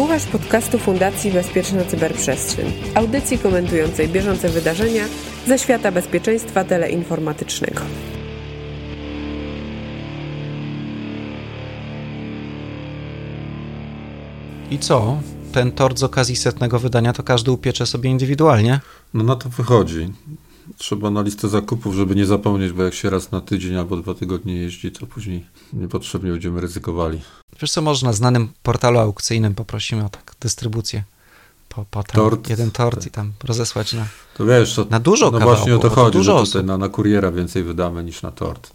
Słuchasz podcastu Fundacji Bezpieczna Cyberprzestrzeń, audycji komentującej bieżące wydarzenia ze świata bezpieczeństwa teleinformatycznego. I co? Ten tort z okazji setnego wydania to każdy upiecze sobie indywidualnie? No na to wychodzi. Trzeba na listę zakupów, żeby nie zapomnieć, bo jak się raz na tydzień albo dwa tygodnie jeździ, to później niepotrzebnie będziemy ryzykowali. Wiesz co, może na znanym portalu aukcyjnym poprosimy o tak dystrybucję. Po, po tam Tort. jeden tort i tam rozesłać na, To wiesz, to, na dużo no kawałków, właśnie o to chodzi, tutaj na, na kuriera więcej wydamy niż na tort.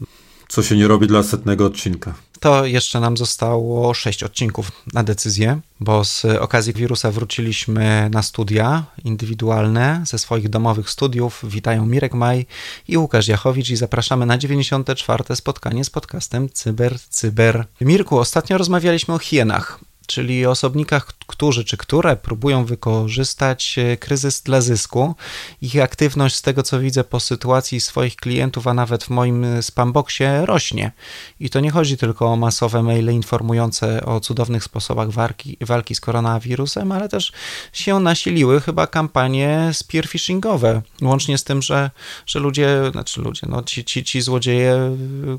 Co się nie robi dla setnego odcinka. To jeszcze nam zostało sześć odcinków na decyzję, bo z okazji wirusa wróciliśmy na studia indywidualne ze swoich domowych studiów. Witają Mirek Maj i Łukasz Jachowicz i zapraszamy na 94. spotkanie z podcastem Cyber Cyber. Mirku, ostatnio rozmawialiśmy o hienach. Czyli osobnikach, którzy czy które próbują wykorzystać e, kryzys dla zysku. Ich aktywność, z tego co widzę po sytuacji swoich klientów, a nawet w moim spamboxie, rośnie. I to nie chodzi tylko o masowe maile informujące o cudownych sposobach walki, walki z koronawirusem, ale też się nasiliły chyba kampanie spearphishingowe. Łącznie z tym, że, że ludzie, znaczy ludzie, no ci, ci, ci złodzieje,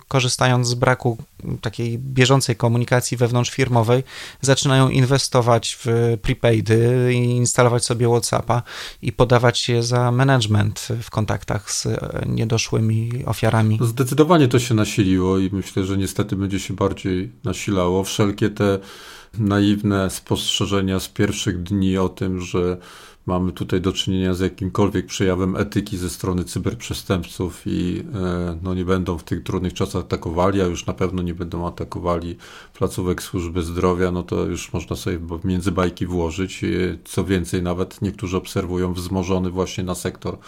korzystając z braku takiej bieżącej komunikacji wewnątrzfirmowej, zaczynają inwestować w prepaidy i instalować sobie WhatsAppa i podawać je za management w kontaktach z niedoszłymi ofiarami. Zdecydowanie to się nasiliło i myślę, że niestety będzie się bardziej nasilało. Wszelkie te naiwne spostrzeżenia z pierwszych dni o tym, że mamy tutaj do czynienia z jakimkolwiek przejawem etyki ze strony cyberprzestępców i e, no, nie będą w tych trudnych czasach atakowali, a już na pewno nie będą atakowali placówek służby zdrowia, no to już można sobie między bajki włożyć. E, Co więcej, nawet niektórzy obserwują wzmożony właśnie na sektor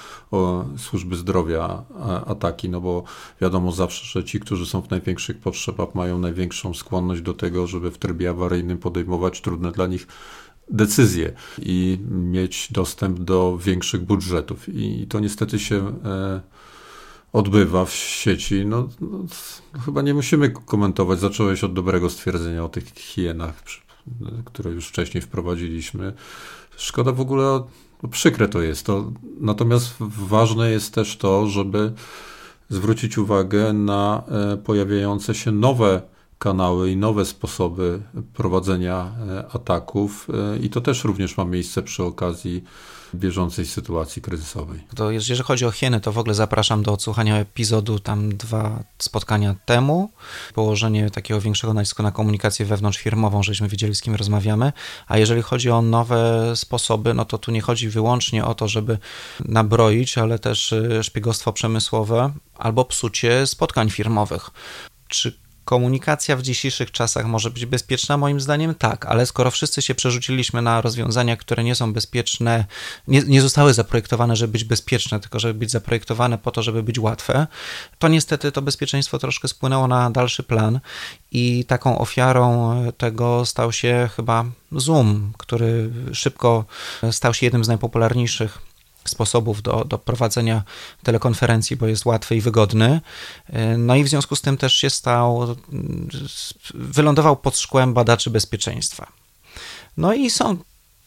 służby zdrowia ataki, no bo wiadomo zawsze, że ci, którzy są w największych potrzebach, mają największą skłonność do tego, żeby w trybie awaryjnym podejmować trudne dla nich decyzje i mieć dostęp do większych budżetów. I to niestety się e, odbywa w sieci. No, no, chyba nie musimy komentować. Zacząłeś od dobrego stwierdzenia o tych hienach, które już wcześniej wprowadziliśmy. Szkoda w ogóle, no, przykre to jest. To, natomiast ważne jest też to, żeby zwrócić uwagę na e, pojawiające się nowe kanały i nowe sposoby prowadzenia ataków i to też również ma miejsce przy okazji bieżącej sytuacji kryzysowej. To jeżeli chodzi o hieny, to w ogóle zapraszam do odsłuchania epizodu tam dwa spotkania temu. Położenie takiego większego nacisku na komunikację wewnątrzfirmową, żebyśmy wiedzieli z kim rozmawiamy. A jeżeli chodzi o nowe sposoby, no to tu nie chodzi wyłącznie o to, żeby nabroić, ale też szpiegostwo przemysłowe albo psucie spotkań firmowych. Czy komunikacja w dzisiejszych czasach może być bezpieczna? Moim zdaniem tak, ale skoro wszyscy się przerzuciliśmy na rozwiązania, które nie są bezpieczne, nie, nie, zostały zaprojektowane, żeby być bezpieczne, tylko żeby być zaprojektowane po to, żeby być łatwe, to niestety to bezpieczeństwo troszkę spłynęło na dalszy plan i taką ofiarą tego stał się chyba Zoom, który szybko stał się jednym z najpopularniejszych sposobów do, do prowadzenia telekonferencji, bo jest łatwy i wygodny. No i w związku z tym też się stał, wylądował pod szkłem badaczy bezpieczeństwa. No i są,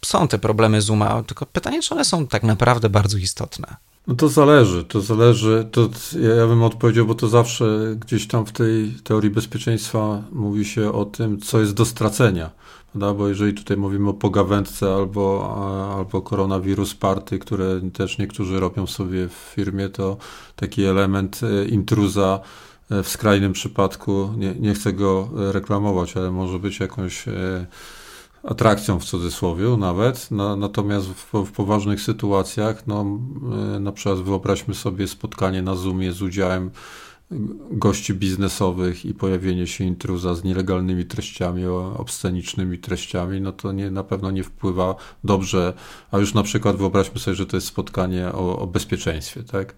są te problemy Zooma, tylko pytanie, czy one są tak naprawdę bardzo istotne. No to zależy, to zależy, to ja bym odpowiedział, bo to zawsze gdzieś tam w tej teorii bezpieczeństwa mówi się o tym, co jest do stracenia. Prawda? Bo jeżeli tutaj mówimy o pogawędce albo, albo koronawirus party, które też niektórzy robią sobie w firmie, to taki element intruza w skrajnym przypadku, nie, nie chcę go reklamować, ale może być jakąś atrakcją w cudzysłowie nawet, no, natomiast w, w, poważnych sytuacjach, no, na przykład wyobraźmy sobie spotkanie na Zoomie z udziałem gości biznesowych i pojawienie się intruza z nielegalnymi treściami, obscenicznymi treściami, no to nie, na pewno nie wpływa dobrze, a już na przykład wyobraźmy sobie, że to jest spotkanie o, o bezpieczeństwie, tak?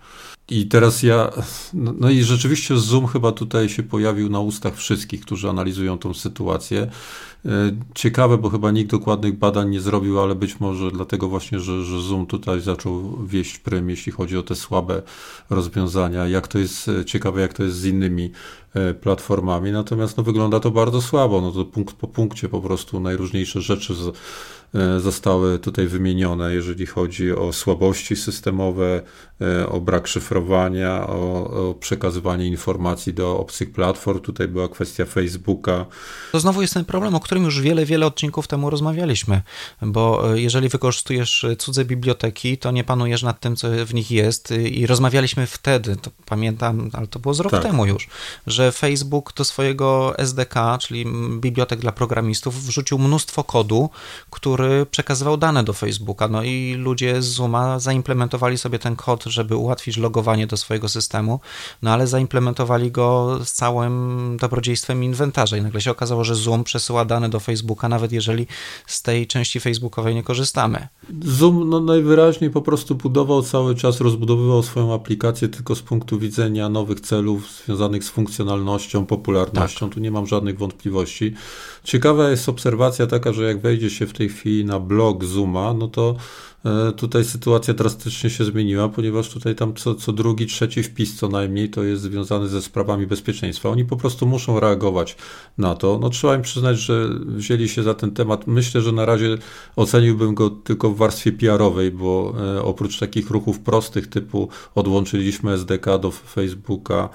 I teraz ja, no, no i rzeczywiście Zoom chyba tutaj się pojawił na ustach wszystkich, którzy analizują tą sytuację. Ciekawe, bo chyba nikt dokładnych badań nie zrobił, ale być może dlatego właśnie, że, że Zoom tutaj zaczął wieść prym, jeśli chodzi o te słabe rozwiązania. Jak to jest ciekawe, jak to jest z innymi platformami, natomiast no, wygląda to bardzo słabo, no to punkt po punkcie po prostu najróżniejsze rzeczy z, E, zostały tutaj wymienione, jeżeli chodzi o słabości systemowe, e, o brak szyfrowania, o, o przekazywanie informacji do obcych platform. Tutaj była kwestia Facebooka. To znowu jest ten problem, o którym już wiele, wiele odcinków temu rozmawialiśmy, bo e, jeżeli wykorzystujesz cudze biblioteki, to nie panujesz nad tym, co w nich jest i rozmawialiśmy wtedy, to pamiętam, ale to było z rok tak. temu już, że Facebook do swojego SDK, czyli bibliotek dla programistów, wrzucił mnóstwo kodu, który który przekazywał dane do Facebooka. No i ludzie z Zooma zaimplementowali sobie ten kod, żeby ułatwić logowanie do swojego systemu, no ale zaimplementowali go z całym dobrodziejstwem inwentarza i nagle się okazało, że Zoom przesyła dane do Facebooka, nawet jeżeli z tej części facebookowej nie korzystamy. Zoom no, najwyraźniej po prostu budował cały czas, rozbudowywał swoją aplikację tylko z punktu widzenia nowych celów związanych z funkcjonalnością, popularnością. Tak. Tu nie mam żadnych wątpliwości. Ciekawa jest obserwacja taka, że jak wejdzie się w tej chwili na blog Zooma, no to e, tutaj sytuacja drastycznie się zmieniła, ponieważ tutaj tam co, co drugi, trzeci wpis co najmniej to jest związany ze sprawami bezpieczeństwa. Oni po prostu muszą reagować na to. No trzeba im przyznać, że wzięli się za ten temat. Myślę, że na razie oceniłbym go tylko w warstwie PR-owej, bo e, oprócz takich ruchów prostych typu odłączyliśmy SDK do Facebooka,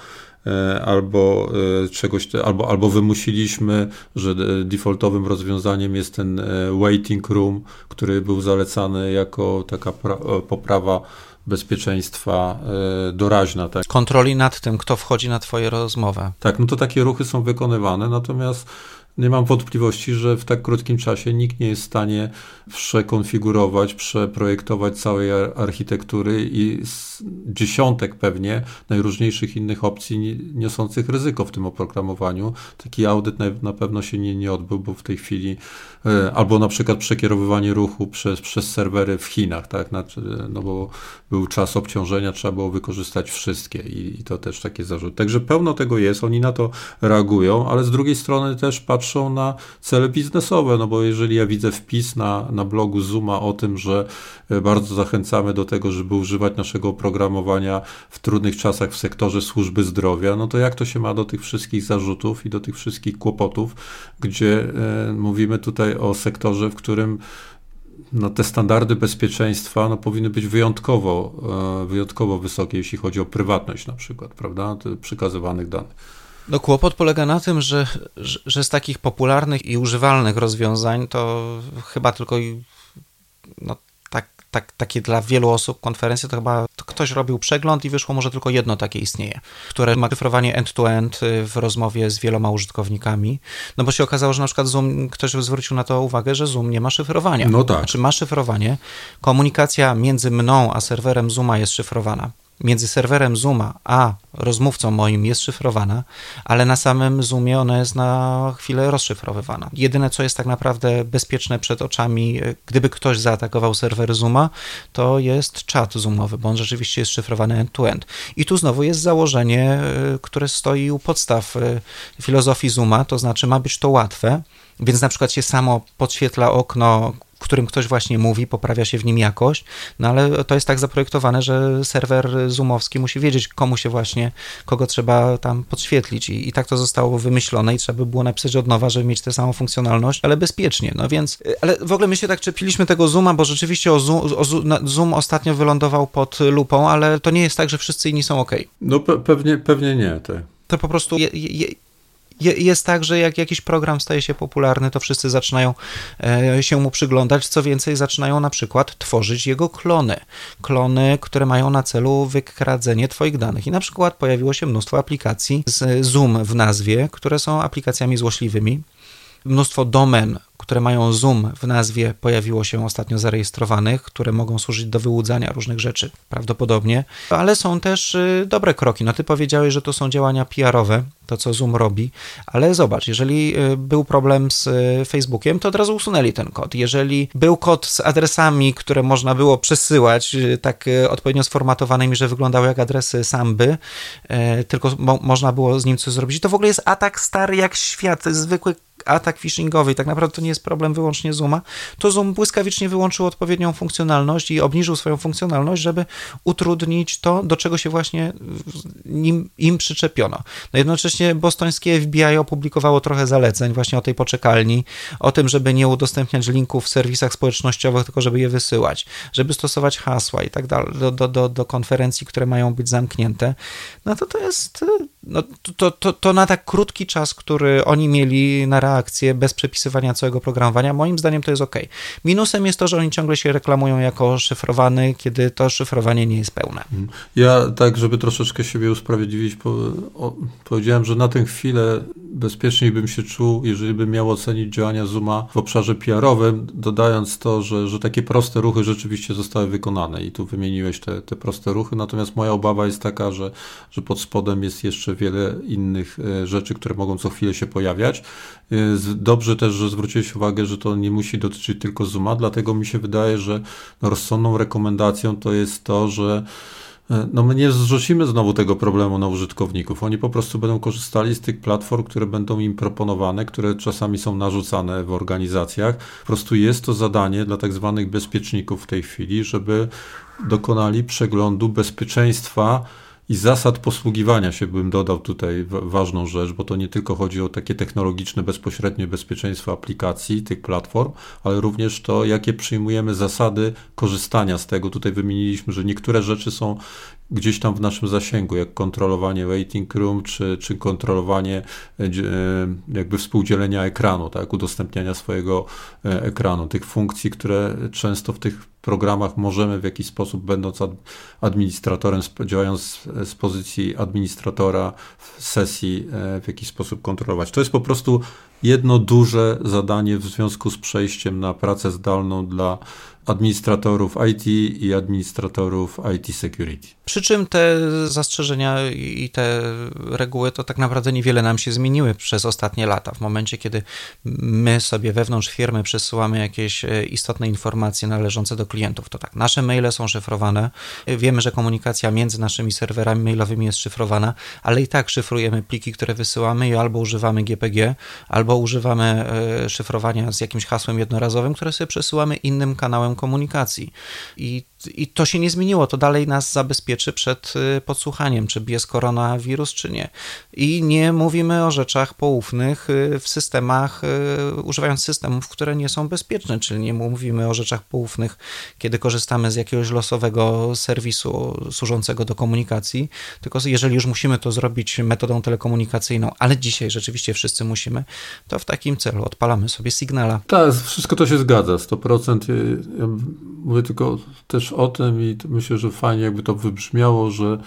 albo e, czegoś, albo, albo wymusiliśmy, że defaultowym rozwiązaniem jest ten e, waiting room, który był zalecany jako taka poprawa bezpieczeństwa doraźna. Tak? Kontroli nad tym, kto wchodzi na Twoje rozmowę. Tak, no to takie ruchy są wykonywane, natomiast nie mam wątpliwości, że w tak krótkim czasie nikt nie jest w stanie przekonfigurować, przeprojektować całej architektury i dziesiątek pewnie najróżniejszych innych opcji niosących ryzyko w tym oprogramowaniu. Taki audyt na, pewno się nie, nie odbył, bo w tej chwili e, albo na przykład przekierowywanie ruchu przez, przez serwery w Chinach, tak, no bo był czas obciążenia, trzeba było wykorzystać wszystkie i, i to też takie zarzuty. Także pełno tego jest, oni na to reagują, ale z drugiej strony też patrzą na cele biznesowe, no bo jeżeli ja widzę wpis na, na blogu Zuma o tym, że e, bardzo zachęcamy do tego, żeby używać naszego oprogramowania w trudnych czasach w sektorze służby zdrowia, no to jak to się ma do tych wszystkich zarzutów i do tych wszystkich kłopotów, gdzie e, mówimy tutaj o sektorze, w którym no, te standardy bezpieczeństwa no, powinny być wyjątkowo, e, wyjątkowo wysokie, jeśli chodzi o prywatność na przykład, prawda, przekazywanych danych. No kłopot polega na tym, że, że, z takich popularnych i używalnych rozwiązań to chyba tylko no, tak, tak, takie dla wielu osób konferencje to chyba to ktoś robił przegląd i wyszło może tylko jedno takie istnieje, które ma szyfrowanie end-to-end w rozmowie z wieloma użytkownikami. No bo się okazało, że na przykład Zoom, ktoś zwrócił na to uwagę, że Zoom nie ma szyfrowania. No tak. Znaczy ma szyfrowanie, komunikacja między mną a serwerem Zooma jest szyfrowana między serwerem Zooma a rozmówcą moim jest szyfrowana, ale na samym Zoomie ona jest na chwilę rozszyfrowywana. Jedyne, co jest tak naprawdę bezpieczne przed oczami, gdyby ktoś zaatakował serwer Zooma, to jest czat Zoomowy, bo on rzeczywiście jest szyfrowany end-to-end. I tu znowu jest założenie, e, które stoi u podstaw e, filozofii Zooma, to znaczy ma być to łatwe, więc na przykład się samo podświetla okno, w którym ktoś właśnie mówi, poprawia się w nim jakość, no ale to jest tak zaprojektowane, że serwer zoomowski musi wiedzieć, komu się właśnie, kogo trzeba tam podświetlić I, i tak to zostało wymyślone i trzeba by było napisać od nowa, żeby mieć tę samą funkcjonalność, ale bezpiecznie, no więc, ale w ogóle my się tak czepiliśmy tego Zooma, bo rzeczywiście o Zoom, o Zoom ostatnio wylądował pod lupą, ale to nie jest tak, że wszyscy inni są ok. No pe pewnie, pewnie nie, tak. To po prostu je, je, jest tak, że jak jakiś program staje się popularny, to wszyscy zaczynają e, się mu przyglądać. Co więcej, zaczynają na przykład tworzyć jego klony. Klony, które mają na celu wykradzenie Twoich danych. I na przykład pojawiło się mnóstwo aplikacji z Zoom w nazwie, które są aplikacjami złośliwymi. Mnóstwo domen które mają Zoom w nazwie, pojawiło się ostatnio zarejestrowanych, które mogą służyć do wyłudzania różnych rzeczy prawdopodobnie, ale są też y, dobre kroki. No ty powiedziałeś, że to są działania PR-owe, to co Zoom robi, ale zobacz, jeżeli y, był problem z y, Facebookiem, to od razu usunęli ten kod. Jeżeli był kod z adresami, które można było przesyłać, tak odpowiednio sformatowanymi, że wyglądały jak adresy samby, tylko mo można było z nim coś zrobić, to w ogóle jest atak stary jak świat, zwykły atak phishingowy i tak naprawdę to nie jest jest problem wyłącznie Zooma, to Zoom błyskawicznie wyłączył odpowiednią funkcjonalność i obniżył swoją funkcjonalność, żeby utrudnić to, do czego się właśnie im, im przyczepiono. No jednocześnie bostońskie FBI opublikowało trochę zaleceń właśnie o tej poczekalni, o tym, żeby nie udostępniać linków w serwisach społecznościowych, tylko żeby je wysyłać, żeby stosować hasła i tak dalej do, do, do konferencji, które mają być zamknięte, no to to jest no, to, to, to na tak krótki czas, który oni mieli na reakcję bez przepisywania całego programowania, moim zdaniem to jest ok. Minusem jest to, że oni ciągle się reklamują jako szyfrowany, kiedy to szyfrowanie nie jest pełne. Mhm. Ja tak, żeby troszeczkę siebie usprawiedliwić, po, o, powiedziałem, że na tę chwilę bezpieczniej bym się czuł, jeżeli bym miał ocenić działania Zuma w obszarze PR-owym, dodając to, że, że takie proste ruchy rzeczywiście zostały wykonane i tu wymieniłeś te, te proste ruchy, natomiast moja obawa jest taka, że, że pod spodem jest jeszcze wiele innych e, rzeczy, które mogą co chwilę się pojawiać. E, dobrze też, że zwróciłeś uwagę, że to nie musi dotyczyć tylko Zuma, dlatego mi się wydaje, że rozsądną rekomendacją to jest to, że E, no my nie zrzucimy znowu tego problemu na użytkowników. Oni po prostu będą korzystali z tych platform, które będą im proponowane, które czasami są narzucane w organizacjach. Po prostu jest to zadanie dla tak zwanych bezpieczników w tej chwili, żeby dokonali przeglądu bezpieczeństwa i zasad posługiwania się bym dodał tutaj ważną rzecz, bo to nie tylko chodzi o takie technologiczne, bezpośrednie bezpieczeństwo aplikacji, tych platform, ale również to, jakie przyjmujemy zasady korzystania z tego. Tutaj wymieniliśmy, że niektóre rzeczy są gdzieś tam w naszym zasięgu, jak kontrolowanie waiting room, czy, czy kontrolowanie e, e, jakby współdzielenia ekranu, tak, udostępniania swojego e, ekranu, tych funkcji, które często w tych programach możemy w jakiś sposób, będąc administratorem, działając z pozycji administratora w sesji, w jakiś sposób kontrolować. To jest po prostu jedno duże zadanie w związku z przejściem na pracę zdalną dla administratorów IT i administratorów IT security. Przy czym te zastrzeżenia i te reguły to tak naprawdę niewiele nam się zmieniły przez ostatnie lata. W momencie, kiedy my sobie wewnątrz firmy przesyłamy jakieś e, istotne informacje należące do klientów, to tak, nasze maile są szyfrowane. Wiemy, że komunikacja między naszymi serwerami mailowymi jest szyfrowana, ale i tak szyfrujemy pliki, które wysyłamy i albo używamy GPG, albo używamy e, szyfrowania z jakimś hasłem jednorazowym, które sobie przesyłamy innym kanałem komunikacji. I i to się nie zmieniło, to dalej nas zabezpieczy przed y, podsłuchaniem, czy jest koronawirus, czy nie. I nie mówimy o rzeczach poufnych y, w systemach, y, używając systemów, które nie są bezpieczne, czyli nie mówimy o rzeczach poufnych, kiedy korzystamy z jakiegoś losowego serwisu służącego do komunikacji, tylko jeżeli już musimy to zrobić metodą telekomunikacyjną, ale dzisiaj rzeczywiście wszyscy musimy, to w takim celu odpalamy sobie Signala. Tak, wszystko to się zgadza, 100%. Ja mówię tylko też też o tym i myślę, że fajnie jakby to wybrzmiało, że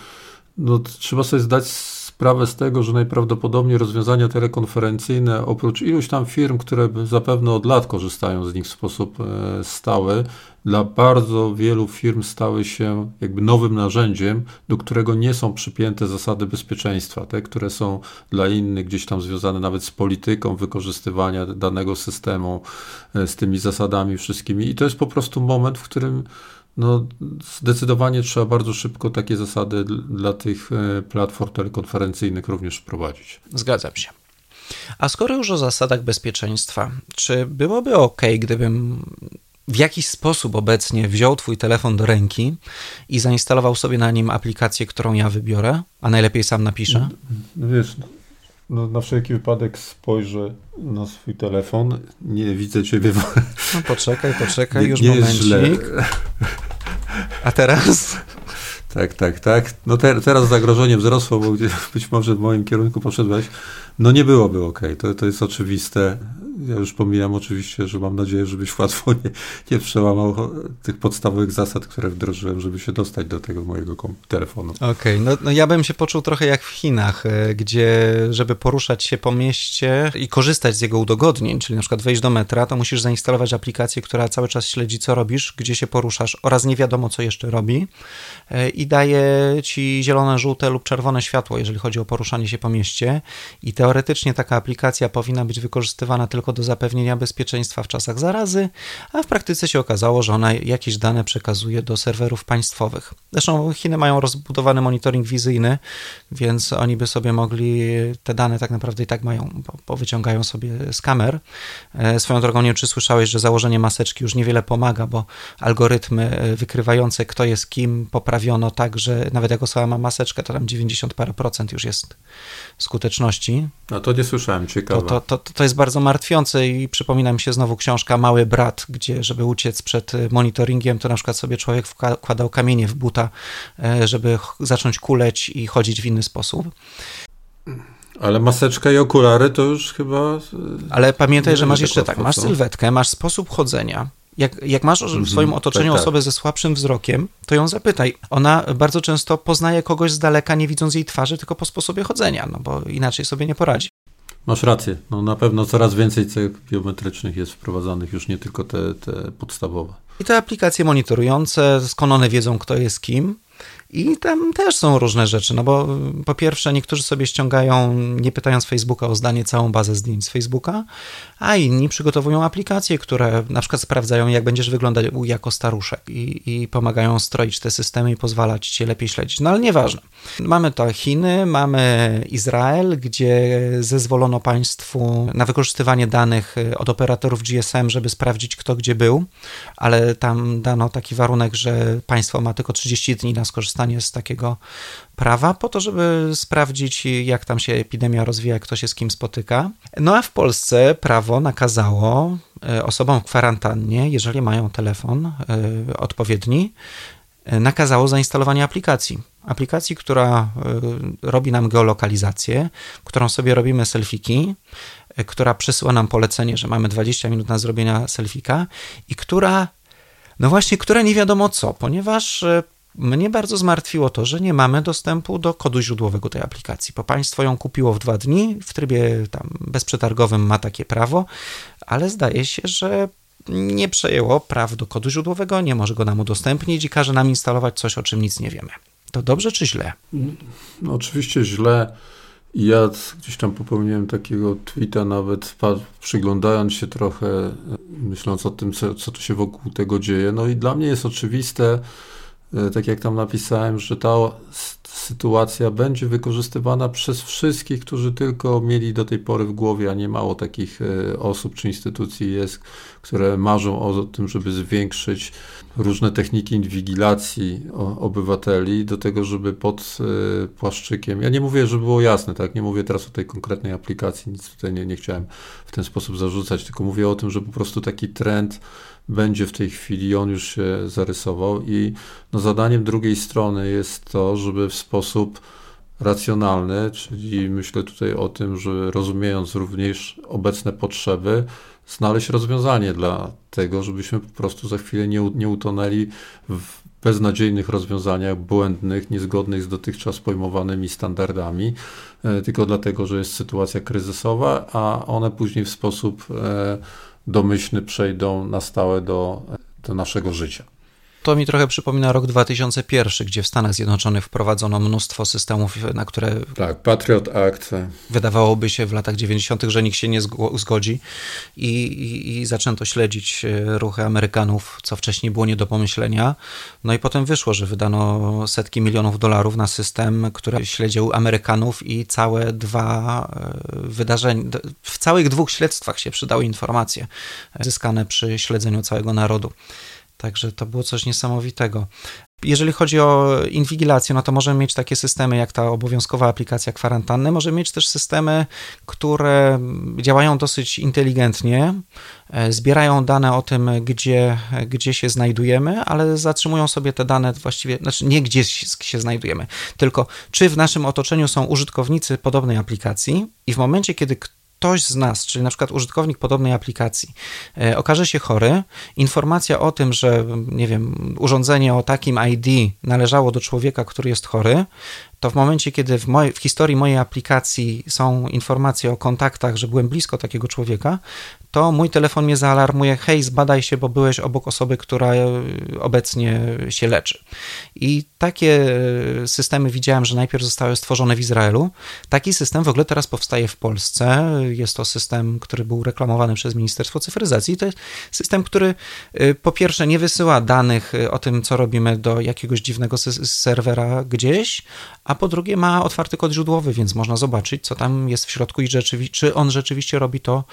no, trzeba sobie zdać sprawę z tego, że najprawdopodobniej rozwiązania telekonferencyjne, oprócz iluś tam firm, które zapewne od lat korzystają z nich w sposób e, stały, dla bardzo wielu firm stały się jakby nowym narzędziem, do którego nie są przypięte zasady bezpieczeństwa, te, które są dla innych gdzieś tam związane nawet z polityką wykorzystywania danego systemu, e, z tymi zasadami wszystkimi. I to jest po prostu moment, w którym no, zdecydowanie trzeba bardzo szybko takie zasady dla tych e, platform telekonferencyjnych również wprowadzić. Zgadzam się. A skoro już o zasadach bezpieczeństwa, czy byłoby ok, gdybym w jakiś sposób obecnie wziął Twój telefon do ręki i zainstalował sobie na nim aplikację, którą ja wybiorę, a najlepiej sam napiszę? Wiesz, no, na wszelki wypadek spojrzę na swój telefon. Nie widzę Ciebie. No poczekaj, poczekaj, nie, już nie momencik. A teraz? Tak, tak, tak. No te, teraz zagrożenie wzrosło, bo być może w moim kierunku poszedłeś. No nie byłoby ok, to, to jest oczywiste. Ja już pomijam oczywiście, że mam nadzieję, żebyś łatwo nie, nie przełamał tych podstawowych zasad, które wdrożyłem, żeby się dostać do tego mojego telefonu. Okej, okay, no, no ja bym się poczuł trochę jak w Chinach, e, gdzie żeby poruszać się po mieście i korzystać z jego udogodnień, czyli na przykład wejść do metra, to musisz zainstalować aplikację, która cały czas śledzi, co robisz, gdzie się poruszasz oraz nie wiadomo, co jeszcze robi e, i daje ci zielone, żółte lub czerwone światło, jeżeli chodzi o poruszanie się po mieście i teoretycznie taka aplikacja powinna być wykorzystywana tylko tylko do zapewnienia bezpieczeństwa w czasach zarazy, a w praktyce się okazało, że ona jakieś dane przekazuje do serwerów państwowych. Zresztą Chiny mają rozbudowany monitoring wizyjny, więc oni by sobie mogli te dane tak naprawdę i tak mają, bo, bo wyciągają sobie z kamer. E, swoją drogą, nie wiem, czy słyszałeś, że założenie maseczki już niewiele pomaga, bo algorytmy e, wykrywające, kto jest kim, poprawiono tak, że nawet jak osoba ma maseczkę, to tam 90 parę procent już jest skuteczności. No to nie słyszałem, ciekawe. To, to, to, to jest bardzo martwiące i przypomina mi się znowu książka Mały Brat, gdzie żeby uciec przed monitoringiem, to na przykład sobie człowiek wkładał kamienie w buta, e, żeby zacząć kuleć i chodzić w inny sposób. Ale maseczka i okulary to już chyba. E, Ale pamiętaj, że masz jeszcze tak, masz sylwetkę, masz sposób chodzenia. Jak, jak masz w mhm, swoim otoczeniu tak, tak. osobę ze słabszym wzrokiem, to ją zapytaj. Ona bardzo często poznaje kogoś z daleka, nie widząc jej twarzy, tylko po sposobie chodzenia, no bo inaczej sobie nie poradzi. Masz rację. No na pewno coraz więcej cech biometrycznych jest wprowadzanych, już nie tylko te, te podstawowe. I te aplikacje monitorujące, skąd one wiedzą, kto jest kim, i tam też są różne rzeczy, no bo y, po pierwsze niektórzy sobie ściągają, nie pytając Facebooka o zdanie, całą bazę zdjęć z Facebooka, a inni przygotowują aplikacje, które na przykład sprawdzają, jak będziesz wyglądać jako staruszek i, i pomagają stroić te systemy i pozwalać cię lepiej śledzić. No ale nieważne. Mamy to Chiny, mamy Izrael, gdzie zezwolono państwu na wykorzystywanie danych y, od operatorów GSM, żeby sprawdzić, kto gdzie był, ale tam dano taki warunek, że państwo ma tylko 30 dni na skorzystanie z takiego prawa, po to, żeby sprawdzić, jak tam się epidemia rozwija, kto się z kim spotyka. No a w Polsce prawo nakazało e, osobom w kwarantannie, jeżeli mają telefon e, odpowiedni, e, nakazało zainstalowanie aplikacji. Aplikacji, która robi nam geolokalizację, którą sobie robimy selfiki, która przesyła nam polecenie, że mamy 20 minut na zrobienia selfika i która, no właśnie, która nie wiadomo co, ponieważ mnie bardzo zmartwiło to, że nie mamy dostępu do kodu źródłowego tej aplikacji, bo państwo ją kupiło w dwa dni, w trybie tam bezprzetargowym ma takie prawo, ale zdaje się, że nie przejęło praw do kodu źródłowego, nie może go nam udostępnić i każe nam instalować coś, o czym nic nie wiemy. To dobrze czy źle? No, oczywiście źle. Ja gdzieś tam popełniłem takiego tweeta, nawet przyglądając się trochę, myśląc o tym, co, co tu się wokół tego dzieje. No i dla mnie jest oczywiste, tak jak tam napisałem, że ta sytuacja będzie wykorzystywana przez wszystkich, którzy tylko mieli do tej pory w głowie, a nie mało takich e, osób czy instytucji jest, które marzą o tym, żeby zwiększyć różne techniki inwigilacji obywateli do tego, żeby pod e, płaszczykiem, ja nie mówię, że było jasne, tak, nie mówię teraz o tej konkretnej aplikacji, nic tutaj nie, nie chciałem w ten sposób zarzucać, tylko mówię o tym, że po prostu taki trend będzie w tej chwili, on już się zarysował i no zadaniem drugiej strony jest to, żeby w sposób racjonalny, czyli myślę tutaj o tym, że rozumiejąc również obecne potrzeby, znaleźć rozwiązanie dla tego, żebyśmy po prostu za chwilę nie, nie utonęli w beznadziejnych rozwiązaniach, błędnych, niezgodnych z dotychczas pojmowanymi standardami, e, tylko dlatego, że jest sytuacja kryzysowa, a one później w sposób e, domyślny przejdą na stałe do, do naszego życia. To mi trochę przypomina rok 2001, gdzie w Stanach Zjednoczonych wprowadzono mnóstwo systemów, na które. Tak, Patriot Act. Wydawałoby się w latach 90., że nikt się nie zgodzi, i, i, i zaczęto śledzić e, ruchy Amerykanów, co wcześniej było nie do pomyślenia. No i potem wyszło, że wydano setki milionów dolarów na system, który śledził Amerykanów i całe dwa e, wydarzenia, w całych dwóch śledztwach się przydały informacje zyskane przy śledzeniu całego narodu. Także to było coś niesamowitego. Jeżeli chodzi o inwigilację, no to możemy mieć takie systemy jak ta obowiązkowa aplikacja kwarantanny. Możemy mieć też systemy, które działają dosyć inteligentnie, e, zbierają dane o tym, gdzie, gdzie się znajdujemy, ale zatrzymują sobie te dane właściwie, znaczy nie gdzie się znajdujemy, tylko czy w naszym otoczeniu są użytkownicy podobnej aplikacji i w momencie, kiedy ktoś z nas, czyli na przykład użytkownik podobnej aplikacji, e, okaże się chory, informacja o tym, że nie wiem, urządzenie o takim ID należało do człowieka, który jest chory, to w momencie, kiedy w, w historii mojej aplikacji są informacje o kontaktach, że byłem blisko takiego człowieka, to mój telefon mnie zaalarmuje, hej, zbadaj się, bo byłeś obok osoby, która e, obecnie się leczy. I takie e, systemy widziałem, że najpierw zostały stworzone w Izraelu. Taki system w ogóle teraz powstaje w Polsce. Jest to system, który był reklamowany przez Ministerstwo Cyfryzacji. To jest system, który e, po pierwsze nie wysyła danych o tym, co robimy do jakiegoś dziwnego serwera gdzieś, a po drugie ma otwarty kod źródłowy, więc można zobaczyć, co tam jest w środku i czy on rzeczywiście robi to,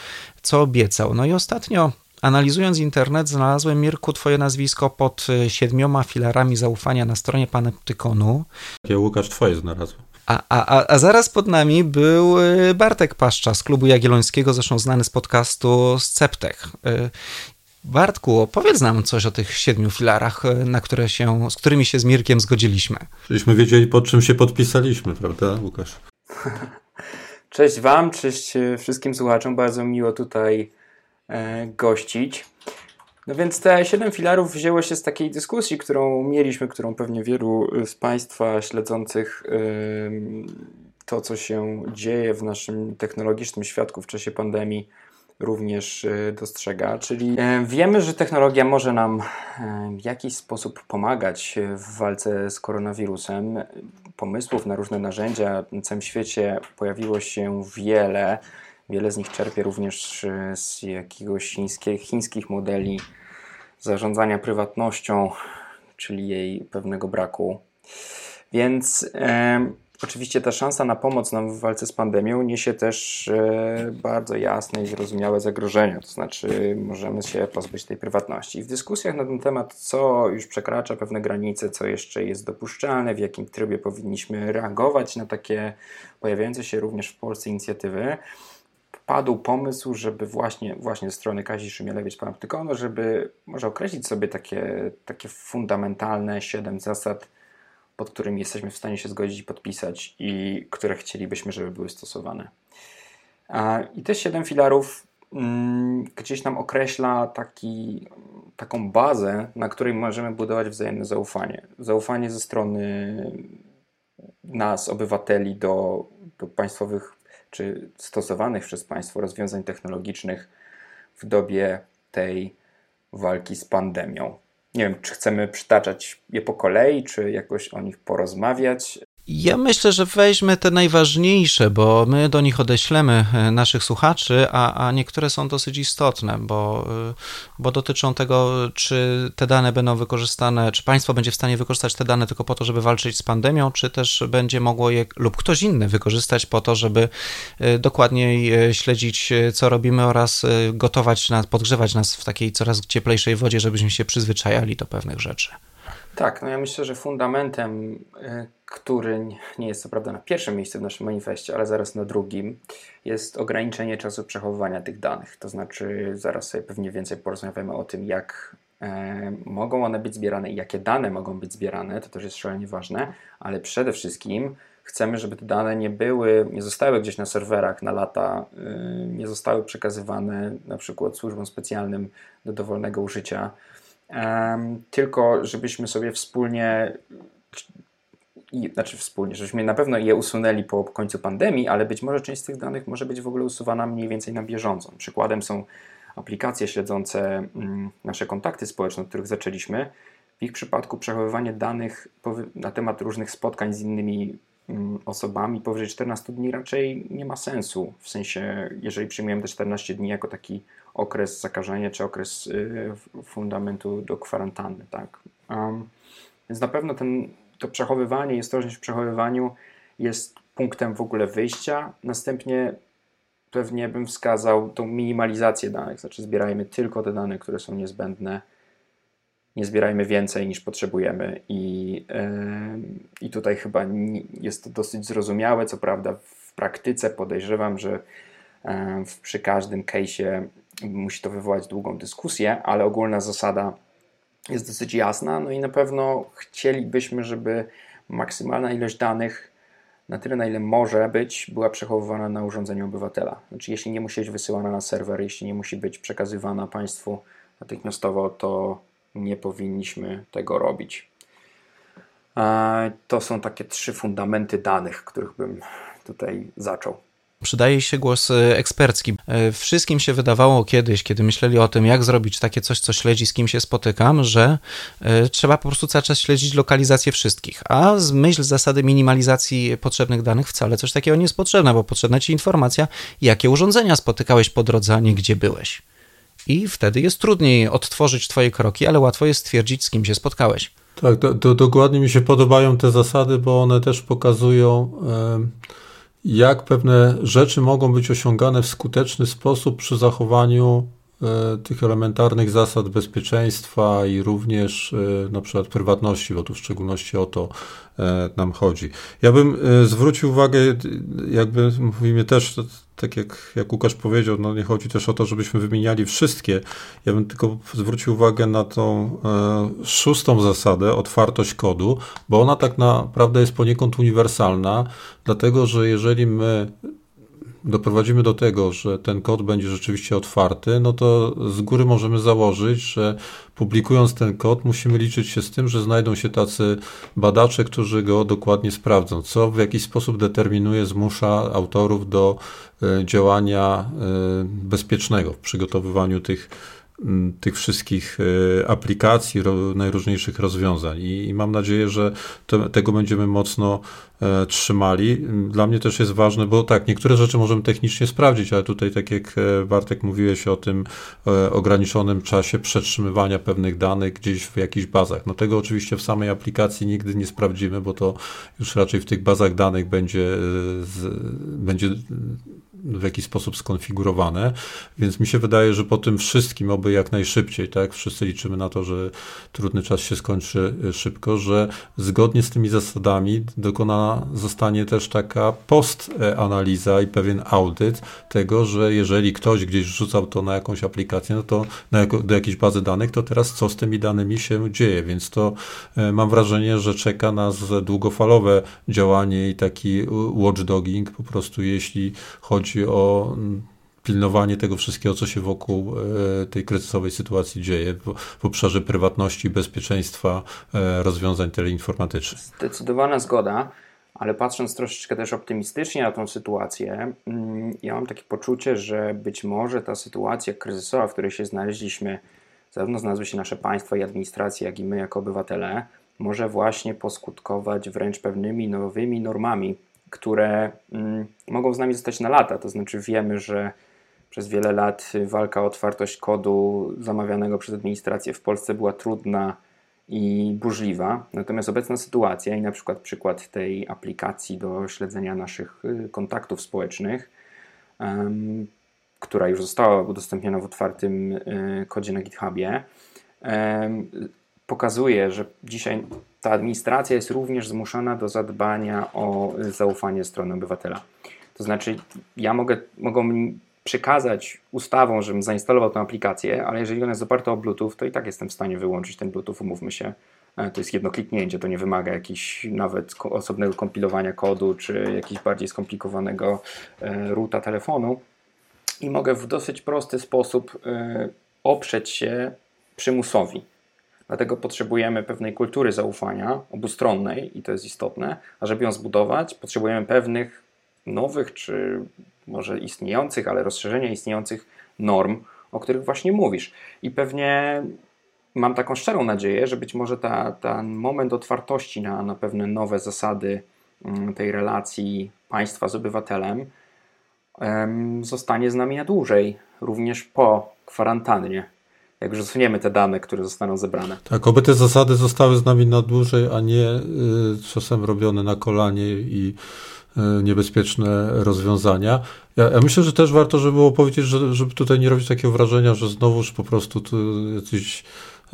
co obiecał. No i ostatnio Analizując internet, znalazłem, Mirku, twoje nazwisko pod y, siedmioma filarami zaufania na stronie Panoptykonu. Ja, Łukasz, twoje znalazłem. A, a, a zaraz pod nami był y, Bartek Paszcza z Klubu Jagiellońskiego, zresztą znany z podcastu Sceptech. Bartku, opowiedz nam coś o tych siedmiu filarach, na które się, z którymi się z Mirkiem zgodziliśmy. Żebyśmy wiedzieli, pod czym się podpisaliśmy, prawda, Łukasz? Cześć Wam, cześć e, wszystkim słuchaczom. Bardzo miło tutaj e, gościć. No więc te siedem filarów wzięło się z takiej dyskusji, którą mieliśmy, którą pewnie wielu z Państwa śledzących e, to, co się dzieje w naszym technologicznym świadku w czasie pandemii, również e, dostrzega. Czyli e, wiemy, że technologia może nam e, w jakiś sposób pomagać w walce z koronawirusem. Pomysłów na różne narzędzia na całym świecie pojawiło się wiele. Wiele z nich czerpie również z jakiegoś chińskich, chińskich modeli zarządzania prywatnością, czyli jej pewnego braku. Więc Oczywiście ta szansa na pomoc nam w walce z pandemią niesie też e, bardzo jasne i zrozumiałe zagrożenia, to znaczy możemy się pozbyć tej prywatności. W dyskusjach na ten temat, co już przekracza pewne granice, co jeszcze jest dopuszczalne, w jakim trybie powinniśmy reagować na takie pojawiające się również w Polsce inicjatywy, padł pomysł, żeby właśnie, właśnie ze strony Kazi Szymielewicz Panoptykonu, żeby może określić sobie takie, takie fundamentalne siedem zasad pod którymi jesteśmy w stanie się zgodzić i podpisać i które chcielibyśmy, żeby były stosowane. I te siedem filarów mm, gdzieś nam określa taki, taką bazę, na której możemy budować wzajemne zaufanie. Zaufanie ze strony nas, obywateli, do, do państwowych czy stosowanych przez państwo rozwiązań technologicznych w dobie tej walki z pandemią. Nie wiem, czy chcemy przytaczać je po kolei, czy jakoś o nich porozmawiać. Ja myślę, że weźmy te najważniejsze, bo my do nich odeślemy e, naszych słuchaczy, a, a niektóre są dosyć istotne, bo, e, bo dotyczą tego, czy te dane będą wykorzystane, czy państwo będzie w stanie wykorzystać te dane tylko po to, żeby walczyć z pandemią, czy też będzie mogło je lub ktoś inny wykorzystać po to, żeby e, dokładniej śledzić, co robimy oraz gotować nas, podgrzewać nas w takiej coraz cieplejszej wodzie, żebyśmy się przyzwyczajali do pewnych rzeczy. Tak, no ja myślę, że fundamentem który nie jest co prawda na pierwszym miejscu w naszym manifestie, ale zaraz na drugim, jest ograniczenie czasu przechowywania tych danych. To znaczy, zaraz sobie pewnie więcej porozmawiamy o tym, jak e, mogą one być zbierane i jakie dane mogą być zbierane. To też jest szalenie ważne, ale przede wszystkim chcemy, żeby te dane nie były, nie zostały gdzieś na serwerach na lata, y, nie zostały przekazywane na przykład służbom specjalnym do dowolnego użycia, tylko żebyśmy sobie wspólnie i, znaczy wspólnie, żeśmy na pewno je usunęli po końcu pandemii, ale być może część z tych danych może być w ogóle usuwana mniej więcej na bieżąco. Przykładem są aplikacje śledzące mm, nasze kontakty społeczne, od których zaczęliśmy. W ich przypadku przechowywanie danych na temat różnych spotkań z innymi osobami powyżej 14 dni raczej nie ma sensu. W sensie, jeżeli przyjmujemy te 14 dni jako taki okres zakażenia czy okres y, fundamentu do kwarantanny, tak. Więc na pewno ten to przechowywanie i ostrożność w przechowywaniu jest punktem w ogóle wyjścia. Następnie pewnie bym wskazał tą minimalizację danych, znaczy zbierajmy tylko te dane, które są niezbędne, nie zbierajmy więcej niż potrzebujemy. I, yy, i tutaj chyba jest to dosyć zrozumiałe, co prawda w praktyce podejrzewam, że yy, przy każdym case'ie musi to wywołać długą dyskusję, ale ogólna zasada jest dosyć jasna, no i na pewno chcielibyśmy, żeby maksymalna ilość danych na tyle, na ile może być, była przechowywana na urządzeniu obywatela. Znaczy, jeśli nie musi być wysyłana na serwer, jeśli nie musi być przekazywana państwu natychmiastowo, to nie powinniśmy tego robić. To są takie trzy fundamenty danych, których bym tutaj zaczął przydaje się głos e, ekspercki. E, wszystkim się wydawało kiedyś, kiedy myśleli o tym, jak zrobić takie coś, co śledzi, z kim się spotykam, że e, trzeba po prostu cały czas śledzić lokalizację wszystkich. A z myśl zasady minimalizacji potrzebnych danych wcale coś takiego nie jest potrzebne, bo potrzebna ci informacja, jakie urządzenia spotykałeś po drodze, a nie gdzie byłeś. I wtedy jest trudniej odtworzyć twoje kroki, ale łatwo jest stwierdzić, z kim się spotkałeś. Tak, do, do, dokładnie mi się podobają te zasady, bo one też pokazują. Jak pewne rzeczy mogą być osiągane w skuteczny sposób przy zachowaniu e, tych elementarnych zasad bezpieczeństwa i również e, na przykład prywatności, bo tu w szczególności o to e, nam chodzi. Ja bym zwrócił uwagę, jakby mówimy też tak jak, jak Łukasz powiedział, no nie chodzi też o to, żebyśmy wymieniali wszystkie. Ja bym tylko zwrócił uwagę na tą e, szóstą zasadę, otwartość kodu, bo ona tak naprawdę jest poniekąd uniwersalna, dlatego że jeżeli my doprowadzimy do tego, że ten kod będzie rzeczywiście otwarty, no to z góry możemy założyć, że publikując ten kod musimy liczyć się z tym, że znajdą się tacy badacze, którzy go dokładnie sprawdzą, co w jakiś sposób determinuje, zmusza autorów do e, działania e, bezpiecznego w przygotowywaniu tych tych wszystkich e, aplikacji, najróżniejszych rozwiązań. I, mam nadzieję, że to, tego będziemy mocno e, trzymali. Dla mnie też jest ważne, bo tak, niektóre rzeczy możemy technicznie sprawdzić, ale tutaj, tak jak e, Bartek mówiłeś o tym ograniczonym czasie przetrzymywania pewnych danych gdzieś w jakichś bazach. No tego oczywiście w samej aplikacji nigdy nie sprawdzimy, bo to już raczej w tych bazach danych będzie, będzie w jakiś sposób skonfigurowane, więc mi się wydaje, że po tym wszystkim, oby jak najszybciej, tak, wszyscy liczymy na to, że trudny czas się skończy e, szybko, że zgodnie z tymi zasadami dokonana zostanie też taka postanaliza i pewien audyt tego, że jeżeli ktoś gdzieś wrzucał to na jakąś aplikację, no to na do jakiejś bazy danych, to teraz co z tymi danymi się dzieje, więc to e, mam wrażenie, że czeka nas długofalowe działanie i taki watchdogging po prostu, jeśli chodzi chodzi o mm, pilnowanie tego wszystkiego, co się wokół e, tej kryzysowej sytuacji dzieje w, obszarze prywatności, bezpieczeństwa, e, rozwiązań teleinformatycznych. Zdecydowana zgoda, ale patrząc troszeczkę też optymistycznie na tą sytuację, mm, ja mam takie poczucie, że być może ta sytuacja kryzysowa, w której się znaleźliśmy, zarówno znalazły się nasze państwa i administracje, jak i my jako obywatele, może właśnie poskutkować wręcz pewnymi nowymi normami, które mm, mogą z nami zostać na lata. To znaczy, wiemy, że przez wiele lat walka o otwartość kodu zamawianego przez administrację w Polsce była trudna i burzliwa. Natomiast obecna sytuacja i na przykład przykład tej aplikacji do śledzenia naszych y, kontaktów społecznych, która już została udostępniona w otwartym y, kodzie na GitHubie, pokazuje, że dzisiaj ta administracja jest również zmuszona do zadbania o zaufanie strony obywatela. To znaczy, ja mogę, mogą przekazać ustawą, żebym zainstalował tę aplikację, ale jeżeli ona jest oparta o Bluetooth, to i tak jestem w stanie wyłączyć ten Bluetooth, umówmy się. E, to jest jedno kliknięcie, to nie wymaga jakiegoś nawet osobnego kompilowania kodu, czy jakiegoś bardziej skomplikowanego e, ruta telefonu. I mogę w dosyć prosty sposób e, oprzeć się przymusowi. Dlatego potrzebujemy pewnej kultury zaufania obustronnej i to jest istotne, a żeby ją zbudować, potrzebujemy pewnych nowych, czy może istniejących, ale rozszerzenia istniejących norm, o których właśnie mówisz. I pewnie mam taką szczerą nadzieję, że być może ta, ten moment otwartości na, na pewne nowe zasady mm, tej relacji państwa z obywatelem zostanie z nami na dłużej, również po kwarantannie jak już usuniemy te dane, które zostaną zebrane. Tak, oby te zasady zostały z nami na dłużej, a nie y, czasem robione na kolanie i y, niebezpieczne rozwiązania. Ja, ja, myślę, że też warto, żeby było powiedzieć, że, żeby tutaj nie robić takiego wrażenia, że znowuż po prostu tu jacyś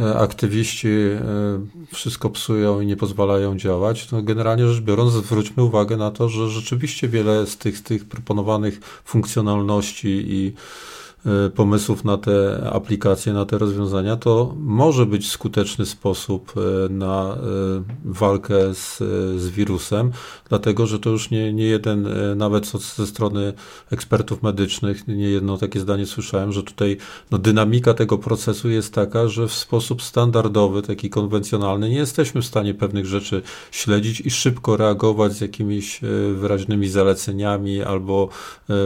e, aktywiści e, wszystko psują i nie pozwalają działać. No generalnie rzecz biorąc, zwróćmy uwagę na to, że rzeczywiście wiele z tych, z tych proponowanych funkcjonalności i pomysłów na te aplikacje, na te rozwiązania, to może być skuteczny sposób e, na walkę z, z wirusem, dlatego że to już nie, nie jeden, nawet ze strony ekspertów medycznych, nie jedno takie zdanie słyszałem, że tutaj no, dynamika tego procesu jest taka, że w sposób standardowy, taki konwencjonalny, nie jesteśmy w stanie pewnych rzeczy śledzić i szybko reagować z jakimiś wyraźnymi zaleceniami albo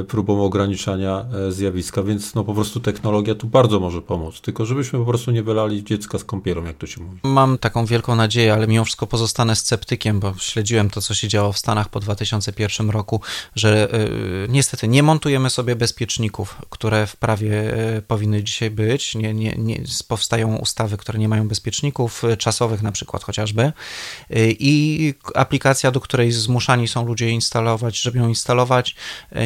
próbą ograniczania zjawiska, więc no po prostu technologia tu bardzo może pomóc, tylko żebyśmy po prostu nie wylali dziecka z kąpielą, jak to się mówi. Mam taką wielką nadzieję, ale mimo wszystko pozostanę sceptykiem, bo śledziłem to, co się działo w Stanach po 2001 roku, że y, niestety nie montujemy sobie bezpieczników, które w prawie y, powinny dzisiaj być. Nie, nie, nie, powstają ustawy, które nie mają bezpieczników y, czasowych na przykład chociażby i aplikacja, do której zmuszani są ludzie instalować, żeby ją instalować,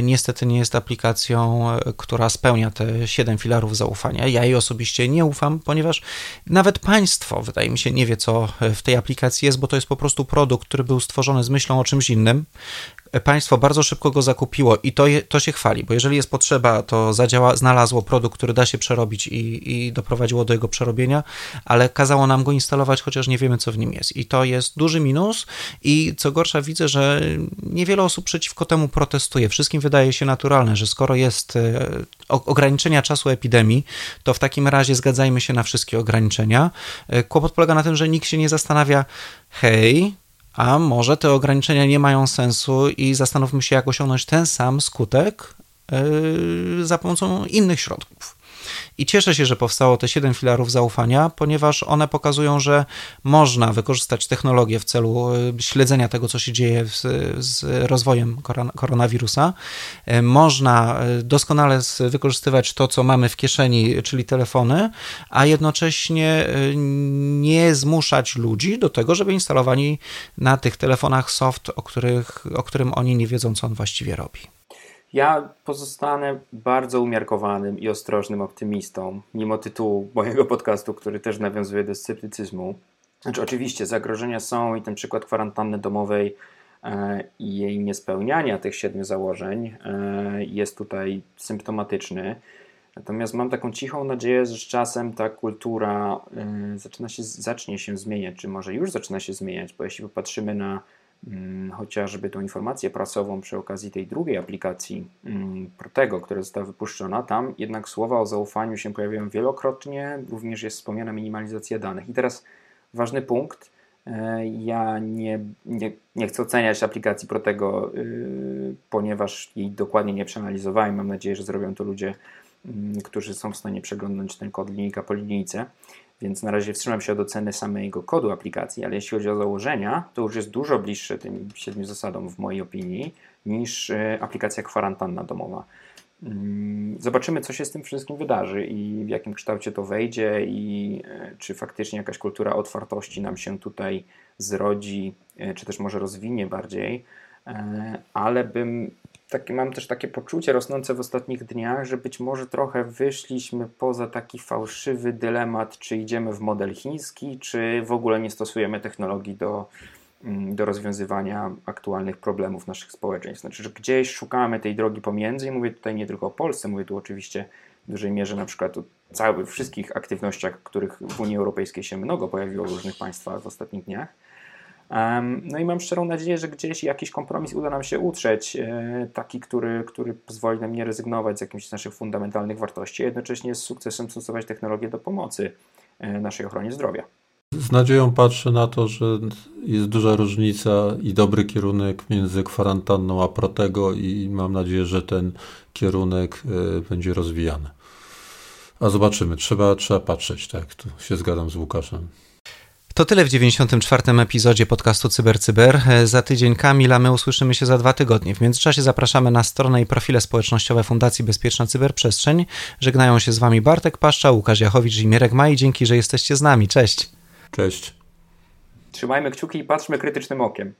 niestety nie jest aplikacją, która spełnia te siedem filarów zaufania. Ja jej osobiście nie ufam, ponieważ nawet państwo, wydaje mi się, nie wie, co w tej aplikacji jest, bo to jest po prostu produkt, który był stworzony z myślą o czymś innym państwo bardzo szybko go zakupiło i to, je, to się chwali, bo jeżeli jest potrzeba, to zadziała, znalazło produkt, który da się przerobić i, i doprowadziło do jego przerobienia, ale kazało nam go instalować, chociaż nie wiemy, co w nim jest. I to jest duży minus i co gorsza widzę, że niewiele osób przeciwko temu protestuje. Wszystkim wydaje się naturalne, że skoro jest e, ograniczenia czasu epidemii, to w takim razie zgadzajmy się na wszystkie ograniczenia. E, kłopot polega na tym, że nikt się nie zastanawia, hej, a może te ograniczenia nie mają sensu i zastanówmy się, jak osiągnąć ten sam skutek yy, za pomocą innych środków. I cieszę się, że powstało te siedem filarów zaufania, ponieważ one pokazują, że można wykorzystać technologię w celu y, śledzenia tego, co się dzieje z, z rozwojem koronawirusa. Y, można y, doskonale wykorzystywać to, co mamy w kieszeni, czyli telefony, a jednocześnie nie zmuszać ludzi do tego, żeby instalowali na tych telefonach soft, o, których, o którym oni nie wiedzą, co on właściwie robi. Ja pozostanę bardzo umiarkowanym i ostrożnym optymistą, mimo tytułu mojego podcastu, który też nawiązuje do sceptycyzmu. Znaczy, oczywiście zagrożenia są i ten przykład kwarantanny domowej e, i jej niespełniania tych siedmiu założeń e, jest tutaj symptomatyczny. Natomiast mam taką cichą nadzieję, że z czasem ta kultura e, zaczyna się, zacznie się zmieniać, czy może już zaczyna się zmieniać, bo jeśli popatrzymy na chociażby tą informację prasową przy okazji tej drugiej aplikacji mm, Protego, która została wypuszczona, tam jednak słowa o zaufaniu się pojawiają wielokrotnie, również jest wspomniana minimalizacja danych. I teraz ważny punkt, e, ja nie, nie, nie chcę oceniać aplikacji Protego, yy, ponieważ jej dokładnie nie przeanalizowałem. Mam nadzieję, że zrobią to ludzie, yy, którzy są w stanie przeglądać ten kod linijka po linijce. Więc na razie wstrzymam się od oceny samego kodu aplikacji, ale jeśli chodzi o założenia, to już jest dużo bliższe tym siedmiu zasadom w mojej opinii niż e, aplikacja kwarantanna domowa. Mm, zobaczymy, co się z tym wszystkim wydarzy i w jakim kształcie to wejdzie, i e, czy faktycznie jakaś kultura otwartości nam się tutaj zrodzi, e, czy też może rozwinie bardziej. Ale bym takie, mam też takie poczucie rosnące w ostatnich dniach, że być może trochę wyszliśmy poza taki fałszywy dylemat, czy idziemy w model chiński, czy w ogóle nie stosujemy technologii do, mm, do rozwiązywania aktualnych problemów naszych społeczeństw. Znaczy, że gdzieś szukamy tej drogi pomiędzy i mówię tutaj nie tylko o Polsce, mówię tu oczywiście w dużej mierze na przykład o całych wszystkich aktywnościach, których w Unii Europejskiej się mnogo pojawiło w różnych państwach w ostatnich dniach no i mam szczerą nadzieję, że gdzieś jakiś kompromis uda nam się utrzeć, e, taki, który, który pozwoli nam nie rezygnować z jakichś naszych fundamentalnych wartości, a jednocześnie z sukcesem stosować technologię do pomocy e, naszej ochronie zdrowia. Z nadzieją patrzę na to, że jest duża różnica i dobry kierunek między kwarantanną a protego i mam nadzieję, że ten kierunek e, będzie rozwijany. A zobaczymy, trzeba, trzeba patrzeć, tak, tu się zgadzam z Łukaszem. To tyle w 94. epizodzie podcastu CyberCyber. Cyber. Za tydzień Kamila, my usłyszymy się za dwa tygodnie. W międzyczasie zapraszamy na stronę i profile społecznościowe Fundacji Bezpieczna Cyberprzestrzeń. Żegnają się z Wami Bartek Paszcza, Łukasz Jachowicz i Mirek Maj. Dzięki, że jesteście z nami. Cześć. Cześć. Trzymajmy kciuki i patrzmy krytycznym okiem.